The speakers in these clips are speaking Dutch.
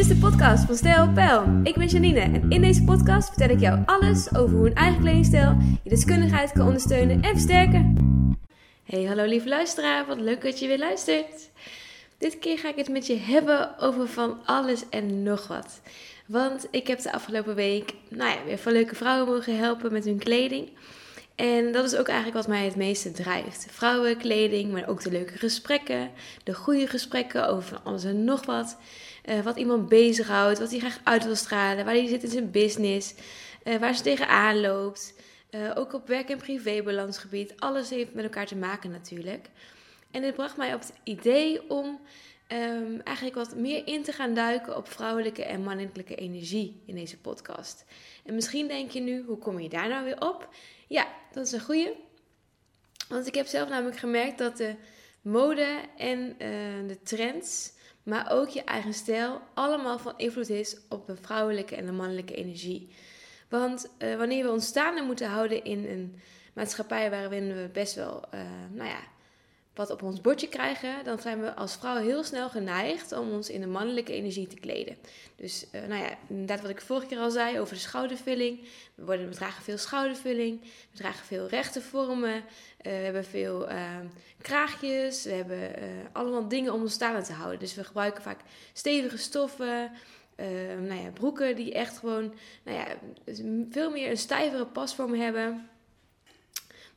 is de podcast van Stijl Pijl. Ik ben Janine en in deze podcast vertel ik jou alles over hoe een eigen kledingstijl je deskundigheid kan ondersteunen en versterken. Hey, hallo lieve luisteraar, wat leuk dat je weer luistert. Dit keer ga ik het met je hebben over van alles en nog wat. Want ik heb de afgelopen week nou ja, weer van leuke vrouwen mogen helpen met hun kleding. En dat is ook eigenlijk wat mij het meeste drijft. Vrouwenkleding, maar ook de leuke gesprekken. De goede gesprekken over van alles en nog wat. Uh, wat iemand bezighoudt, wat hij graag uit wil stralen, waar hij zit in zijn business, uh, waar ze tegenaan loopt. Uh, ook op werk- en privébalansgebied. Alles heeft met elkaar te maken natuurlijk. En dit bracht mij op het idee om um, eigenlijk wat meer in te gaan duiken op vrouwelijke en mannelijke energie in deze podcast. En misschien denk je nu, hoe kom je daar nou weer op? Ja, dat is een goede. Want ik heb zelf namelijk gemerkt dat de mode en de trends, maar ook je eigen stijl, allemaal van invloed is op de vrouwelijke en de mannelijke energie. Want uh, wanneer we ons staande moeten houden in een maatschappij waarin we best wel, uh, nou ja, wat op ons bordje krijgen, dan zijn we als vrouw heel snel geneigd om ons in de mannelijke energie te kleden. Dus, uh, nou ja, inderdaad wat ik vorige keer al zei over de schoudervulling. We, dragen veel schoudervulling, we dragen veel rechte vormen, uh, we hebben veel uh, kraagjes, we hebben allemaal dingen om ons staande te houden. Dus we gebruiken vaak stevige stoffen, nou ja, broeken die echt gewoon, nou ja, veel meer een stijvere pasvorm hebben.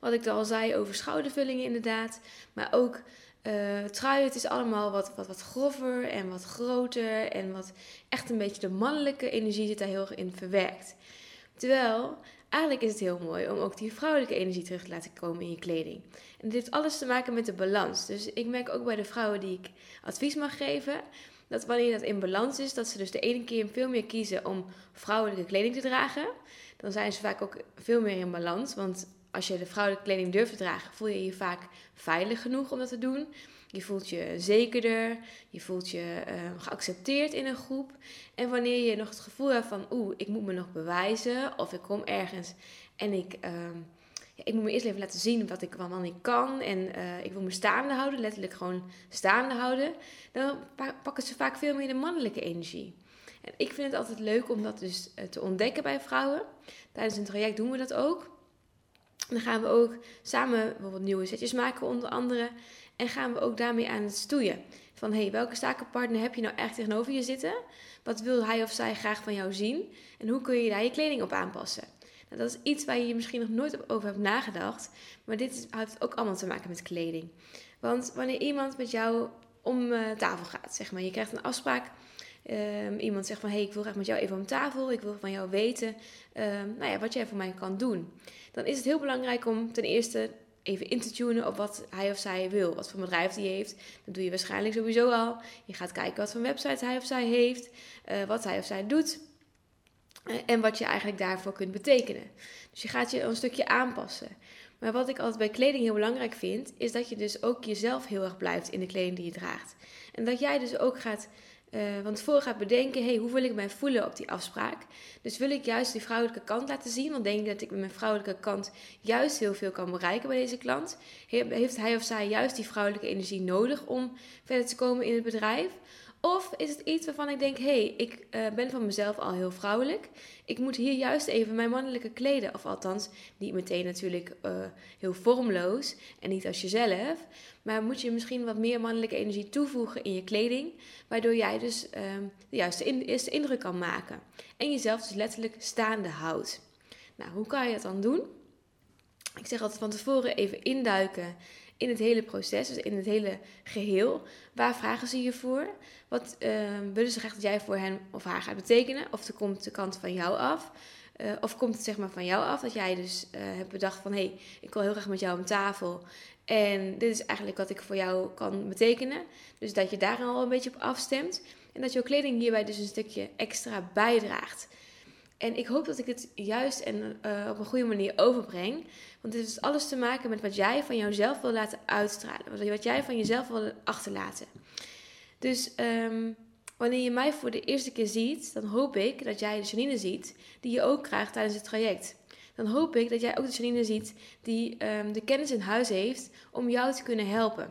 Wat ik al zei over schoudervullingen inderdaad. Maar ook uh, truien, het is allemaal wat, wat, wat grover en wat groter. En wat echt een beetje de mannelijke energie zit daar heel erg in verwerkt. Terwijl, eigenlijk is het heel mooi om ook die vrouwelijke energie terug te laten komen in je kleding. En dit heeft alles te maken met de balans. Dus ik merk ook bij de vrouwen die ik advies mag geven dat wanneer dat in balans is, dat ze dus de ene keer veel meer kiezen om vrouwelijke kleding te dragen. Dan zijn ze vaak ook veel meer in balans. Want als je de vrouwelijke kleding durft te dragen, voel je je vaak veilig genoeg om dat te doen. Je voelt je zekerder, je voelt je uh, geaccepteerd in een groep. En wanneer je nog het gevoel hebt van, oeh, ik moet me nog bewijzen, of ik kom ergens en ik, uh, ja, ik moet me eerst even laten zien wat ik, wat ik kan. En uh, ik wil me staande houden, letterlijk gewoon staande houden. Dan pakken ze vaak veel meer de mannelijke energie. En ik vind het altijd leuk om dat dus eh, te ontdekken bij vrouwen. Tijdens een traject doen we dat ook. Dan gaan we ook samen bijvoorbeeld nieuwe setjes maken, onder andere. En gaan we ook daarmee aan het stoeien. Van hey, welke zakenpartner heb je nou echt tegenover je zitten? Wat wil hij of zij graag van jou zien? En hoe kun je daar je kleding op aanpassen? Nou, dat is iets waar je je misschien nog nooit over hebt nagedacht. Maar dit heeft ook allemaal te maken met kleding. Want wanneer iemand met jou om uh, tafel gaat, zeg maar, je krijgt een afspraak. Um, iemand zegt van hey, ik wil graag met jou even om tafel. Ik wil van jou weten um, nou ja, wat jij voor mij kan doen dan is het heel belangrijk om ten eerste even in te tunen op wat hij of zij wil. Wat voor bedrijf die heeft. Dat doe je waarschijnlijk sowieso al. Je gaat kijken wat voor website hij of zij heeft. Uh, wat hij of zij doet. Uh, en wat je eigenlijk daarvoor kunt betekenen. Dus je gaat je een stukje aanpassen. Maar wat ik altijd bij kleding heel belangrijk vind, is dat je dus ook jezelf heel erg blijft in de kleding die je draagt. En dat jij dus ook gaat uh, want voor gaat bedenken, hey, hoe wil ik mij voelen op die afspraak? Dus wil ik juist die vrouwelijke kant laten zien? Want denk ik dat ik met mijn vrouwelijke kant juist heel veel kan bereiken bij deze klant? Heeft hij of zij juist die vrouwelijke energie nodig om verder te komen in het bedrijf? Of is het iets waarvan ik denk: hé, hey, ik uh, ben van mezelf al heel vrouwelijk. Ik moet hier juist even mijn mannelijke kleden. Of althans, niet meteen natuurlijk uh, heel vormloos en niet als jezelf. Maar moet je misschien wat meer mannelijke energie toevoegen in je kleding. Waardoor jij dus uh, de juiste eerste indruk kan maken. En jezelf dus letterlijk staande houdt. Nou, hoe kan je dat dan doen? Ik zeg altijd van tevoren even induiken in het hele proces, dus in het hele geheel. Waar vragen ze je voor? Wat uh, willen ze graag dat jij voor hen of haar gaat betekenen? Of er komt de kant van jou af? Uh, of komt het zeg maar van jou af dat jij dus uh, hebt bedacht van... hé, hey, ik wil heel graag met jou om tafel. En dit is eigenlijk wat ik voor jou kan betekenen. Dus dat je daar al een beetje op afstemt. En dat jouw kleding hierbij dus een stukje extra bijdraagt. En ik hoop dat ik het juist en uh, op een goede manier overbreng. Want dit heeft alles te maken met wat jij van jezelf wil laten uitstralen. Wat jij van jezelf wil achterlaten. Dus um, wanneer je mij voor de eerste keer ziet, dan hoop ik dat jij de Janine ziet die je ook krijgt tijdens het traject. Dan hoop ik dat jij ook de Janine ziet die um, de kennis in huis heeft om jou te kunnen helpen.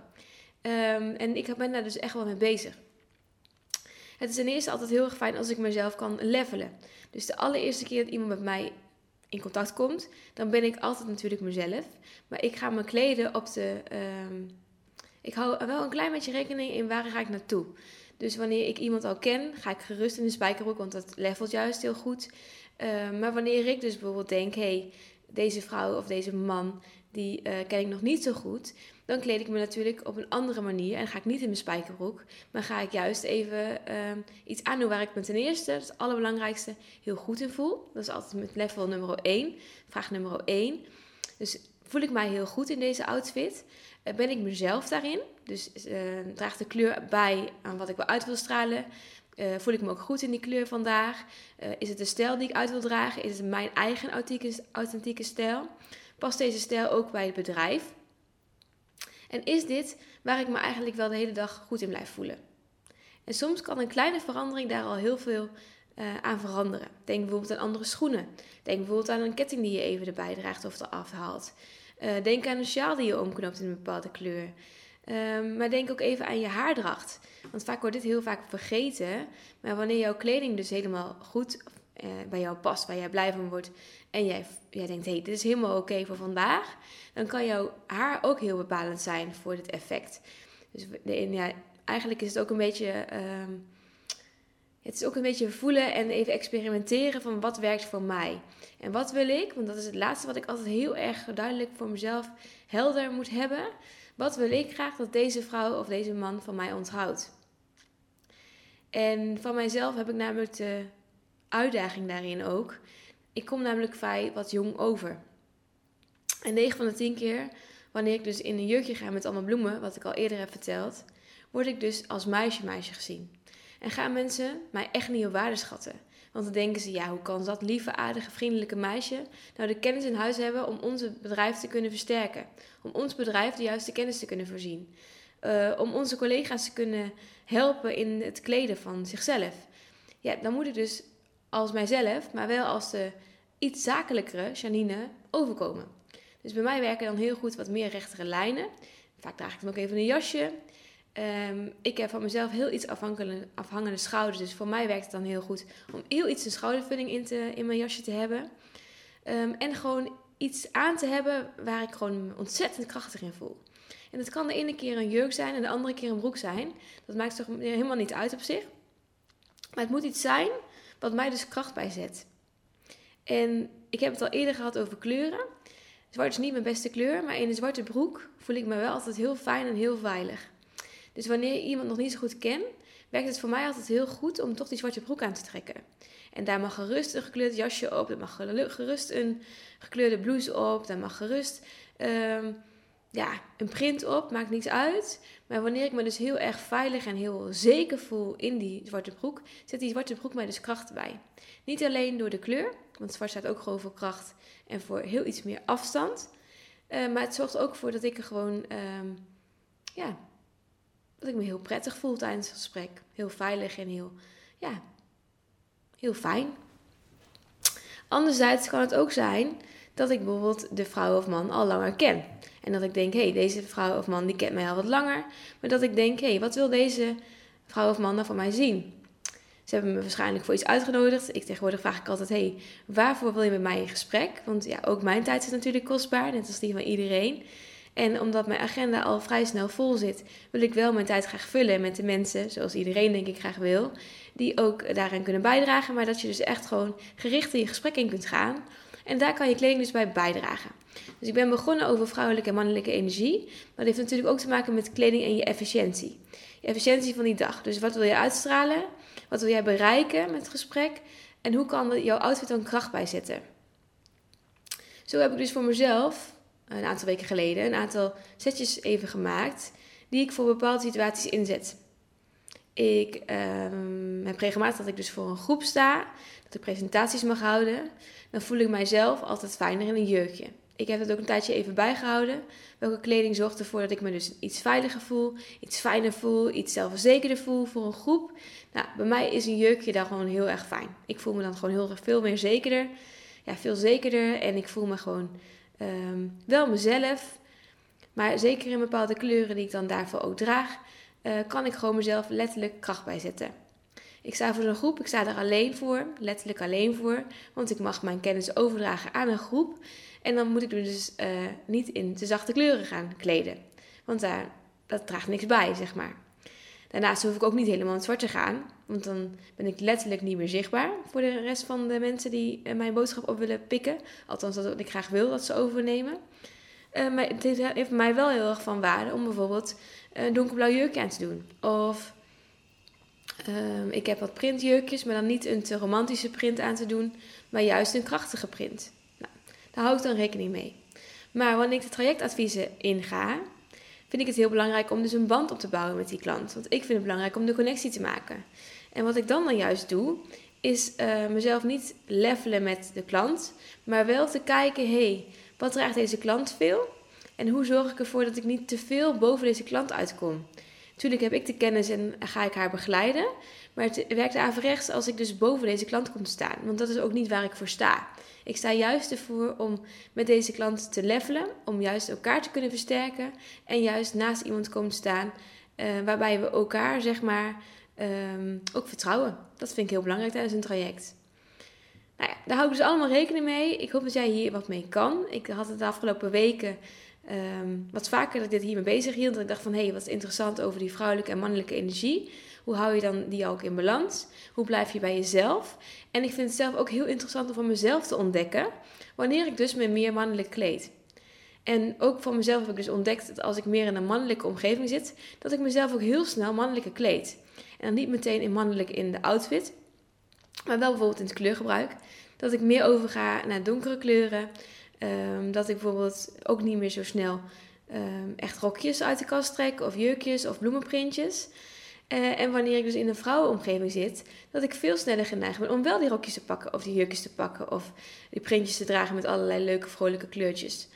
Um, en ik ben daar dus echt wel mee bezig. Het is ten eerste altijd heel erg fijn als ik mezelf kan levelen. Dus de allereerste keer dat iemand met mij in contact komt, dan ben ik altijd natuurlijk mezelf. Maar ik ga me kleden op de. Ehm, ik hou wel een klein beetje rekening in waar ga ik naartoe. Dus wanneer ik iemand al ken, ga ik gerust in de spijkerbroek, want dat levelt juist heel goed. Ehm, maar wanneer ik dus bijvoorbeeld denk, hé, hey, deze vrouw of deze man, die uh, ken ik nog niet zo goed, dan kleed ik me natuurlijk op een andere manier en ga ik niet in mijn spijkerbroek, maar ga ik juist even uh, iets aandoen waar ik me ten eerste, het allerbelangrijkste, heel goed in voel. Dat is altijd met level nummer 1, vraag nummer 1. Dus voel ik mij heel goed in deze outfit? Uh, ben ik mezelf daarin? Dus uh, draagt de kleur bij aan wat ik wil uit wil stralen? Voel ik me ook goed in die kleur vandaag? is het de stijl die ik uit wil dragen? Is het mijn eigen authentieke, authentieke stijl? Past deze stijl ook bij het bedrijf? En is dit waar ik me eigenlijk wel de hele dag goed in blijf voelen? En soms kan een kleine verandering daar al heel veel uh, aan veranderen. Denk bijvoorbeeld aan andere schoenen. Denk bijvoorbeeld aan een ketting die je even erbij draagt of eraf haalt. Uh, denk aan een sjaal die je omknoopt in een bepaalde kleur. Um, maar denk ook even aan je haardracht. Want vaak wordt dit heel vaak vergeten. Maar wanneer jouw kleding dus helemaal goed uh, bij jou past, waar jij blij van wordt. En jij, jij denkt, hé, hey, dit is helemaal oké voor vandaag. Dan kan jouw haar ook heel bepalend zijn voor dit effect. Dus ja, eigenlijk is het ook een beetje... Um, het is ook een beetje voelen en even experimenteren van wat werkt voor mij. En wat wil ik? Want dat is het laatste wat ik altijd heel erg duidelijk voor mezelf helder moet hebben. Wat wil ik graag dat deze vrouw of deze man van mij onthoudt? En van mijzelf heb ik namelijk de uitdaging daarin ook. Ik kom namelijk vrij wat jong over. En 9 van de 10 keer, wanneer ik dus in een jurkje ga met allemaal bloemen, wat ik al eerder heb verteld, word ik dus als meisje meisje gezien. En gaan mensen mij echt niet op waarde schatten. Want dan denken ze, ja, hoe kan dat lieve, aardige, vriendelijke meisje nou de kennis in huis hebben om ons bedrijf te kunnen versterken? Om ons bedrijf de juiste kennis te kunnen voorzien? Uh, om onze collega's te kunnen helpen in het kleden van zichzelf? Ja, dan moet ik dus als mijzelf, maar wel als de iets zakelijkere Janine overkomen. Dus bij mij werken dan heel goed wat meer rechtere lijnen. Vaak draag ik dan ook even een jasje. Um, ik heb van mezelf heel iets afhangende schouders. Dus voor mij werkt het dan heel goed om heel iets een schoudervulling in, te, in mijn jasje te hebben. Um, en gewoon iets aan te hebben waar ik gewoon ontzettend krachtig in voel. En dat kan de ene keer een jurk zijn en de andere keer een broek zijn. Dat maakt toch helemaal niet uit op zich. Maar het moet iets zijn wat mij dus kracht bijzet. En ik heb het al eerder gehad over kleuren. Zwart is niet mijn beste kleur, maar in een zwarte broek voel ik me wel altijd heel fijn en heel veilig. Dus wanneer iemand nog niet zo goed kent, werkt het voor mij altijd heel goed om toch die zwarte broek aan te trekken. En daar mag gerust een gekleurd jasje op, daar mag gerust een gekleurde blouse op, daar mag gerust um, ja, een print op, maakt niets uit. Maar wanneer ik me dus heel erg veilig en heel zeker voel in die zwarte broek, zet die zwarte broek mij dus kracht bij. Niet alleen door de kleur, want zwart staat ook gewoon voor kracht en voor heel iets meer afstand. Uh, maar het zorgt ook voor dat ik er gewoon, um, ja, dat ik me heel prettig voel tijdens het gesprek. Heel veilig en heel, ja, heel fijn. Anderzijds kan het ook zijn dat ik bijvoorbeeld de vrouw of man al langer ken. En dat ik denk, hé, hey, deze vrouw of man die kent mij al wat langer. Maar dat ik denk, hé, hey, wat wil deze vrouw of man nou van mij zien? Ze hebben me waarschijnlijk voor iets uitgenodigd. Ik tegenwoordig vraag ik altijd, hé, hey, waarvoor wil je met mij in gesprek? Want ja, ook mijn tijd is natuurlijk kostbaar, net als die van iedereen. En omdat mijn agenda al vrij snel vol zit, wil ik wel mijn tijd graag vullen met de mensen, zoals iedereen denk ik graag wil, die ook daaraan kunnen bijdragen. Maar dat je dus echt gewoon gericht in je gesprek in kunt gaan. En daar kan je kleding dus bij bijdragen. Dus ik ben begonnen over vrouwelijke en mannelijke energie. Maar dat heeft natuurlijk ook te maken met kleding en je efficiëntie. Je efficiëntie van die dag. Dus wat wil je uitstralen? Wat wil jij bereiken met het gesprek? En hoe kan jouw outfit dan kracht bijzetten? Zo heb ik dus voor mezelf een aantal weken geleden een aantal setjes even gemaakt die ik voor bepaalde situaties inzet. Ik um, heb regelmatig dat ik dus voor een groep sta, dat ik presentaties mag houden. Dan voel ik mijzelf altijd fijner in een jurkje. Ik heb het ook een tijdje even bijgehouden. Welke kleding zorgt ervoor dat ik me dus iets veiliger voel, iets fijner voel, iets zelfverzekerder voel voor een groep. Nou, bij mij is een jurkje daar gewoon heel erg fijn. Ik voel me dan gewoon heel veel meer zekerder. Ja, veel zekerder en ik voel me gewoon um, wel mezelf. Maar zeker in bepaalde kleuren die ik dan daarvoor ook draag, uh, kan ik gewoon mezelf letterlijk kracht bijzetten. Ik sta voor zo'n groep, ik sta er alleen voor, letterlijk alleen voor, want ik mag mijn kennis overdragen aan een groep. En dan moet ik dus uh, niet in te zachte kleuren gaan kleden, want daar, dat draagt niks bij, zeg maar. Daarnaast hoef ik ook niet helemaal in het zwart te gaan, want dan ben ik letterlijk niet meer zichtbaar voor de rest van de mensen die uh, mijn boodschap op willen pikken. Althans, dat ik graag wil dat ze overnemen. Uh, maar het heeft mij wel heel erg van waarde om bijvoorbeeld een donkerblauw jurkje aan te doen. Of um, ik heb wat printjurkjes, maar dan niet een te romantische print aan te doen, maar juist een krachtige print. Daar hou ik dan rekening mee. Maar wanneer ik de trajectadviezen inga, vind ik het heel belangrijk om dus een band op te bouwen met die klant. Want ik vind het belangrijk om de connectie te maken. En wat ik dan dan juist doe, is uh, mezelf niet levelen met de klant, maar wel te kijken, hé, hey, wat draagt deze klant veel? En hoe zorg ik ervoor dat ik niet te veel boven deze klant uitkom? Tuurlijk heb ik de kennis en ga ik haar begeleiden. Maar het werkt averechts als ik dus boven deze klant kom te staan. Want dat is ook niet waar ik voor sta. Ik sta juist ervoor om met deze klant te levelen. Om juist elkaar te kunnen versterken. En juist naast iemand te komen staan. Uh, waarbij we elkaar, zeg maar, um, ook vertrouwen. Dat vind ik heel belangrijk tijdens een traject. Nou ja, daar hou ik dus allemaal rekening mee. Ik hoop dat jij hier wat mee kan. Ik had het de afgelopen weken um, wat vaker dat ik dit hiermee bezig hield. Dat ik dacht van, hé, hey, wat interessant over die vrouwelijke en mannelijke energie. Hoe hou je dan die ook in balans? Hoe blijf je bij jezelf? En ik vind het zelf ook heel interessant om van mezelf te ontdekken. Wanneer ik dus me meer mannelijk kleed. En ook van mezelf heb ik dus ontdekt dat als ik meer in een mannelijke omgeving zit, dat ik mezelf ook heel snel mannelijker kleed. En niet meteen in mannelijk in de outfit, maar wel bijvoorbeeld in het kleurgebruik. Dat ik meer overga naar donkere kleuren. Um, dat ik bijvoorbeeld ook niet meer zo snel um, echt rokjes uit de kast trek, of jurkjes of bloemenprintjes. Uh, en wanneer ik dus in een vrouwenomgeving zit, dat ik veel sneller geneigd ben om wel die rokjes te pakken, of die jurkjes te pakken, of die printjes te dragen met allerlei leuke, vrolijke kleurtjes.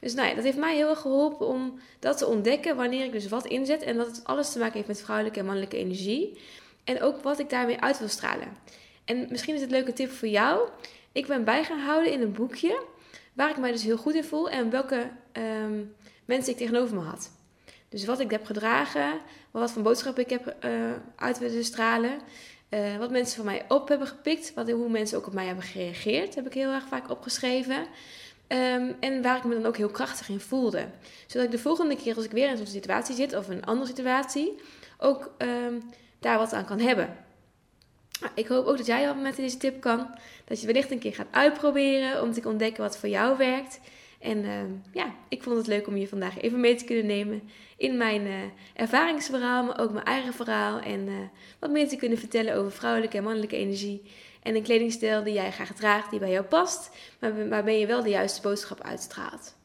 Dus nou ja, dat heeft mij heel erg geholpen om dat te ontdekken wanneer ik dus wat inzet. En dat het alles te maken heeft met vrouwelijke en mannelijke energie. En ook wat ik daarmee uit wil stralen. En misschien is het een leuke tip voor jou. Ik ben bij gaan houden in een boekje waar ik mij dus heel goed in voel en welke um, mensen ik tegenover me had. Dus wat ik heb gedragen, wat voor boodschappen ik heb uh, uit willen stralen. Uh, wat mensen van mij op hebben gepikt, wat, hoe mensen ook op mij hebben gereageerd, heb ik heel erg vaak opgeschreven. Um, en waar ik me dan ook heel krachtig in voelde. Zodat ik de volgende keer als ik weer in zo'n situatie zit of een andere situatie, ook um, daar wat aan kan hebben. Ik hoop ook dat jij met deze tip kan. Dat je wellicht een keer gaat uitproberen om te ontdekken wat voor jou werkt. En uh, ja, ik vond het leuk om je vandaag even mee te kunnen nemen in mijn uh, ervaringsverhaal, maar ook mijn eigen verhaal. En uh, wat meer te kunnen vertellen over vrouwelijke en mannelijke energie. En een kledingstijl die jij graag draagt, die bij jou past, maar waarmee je wel de juiste boodschap uitstraalt.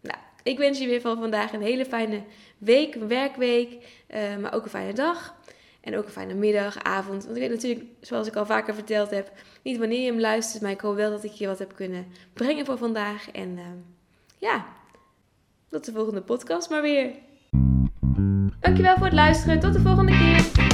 Nou, ik wens je weer van vandaag een hele fijne week, werkweek, maar ook een fijne dag. En ook een fijne middag, avond. Want ik weet natuurlijk, zoals ik al vaker verteld heb, niet wanneer je hem luistert. Maar ik hoop wel dat ik je wat heb kunnen brengen voor vandaag. En ja, tot de volgende podcast maar weer. Dankjewel voor het luisteren. Tot de volgende keer.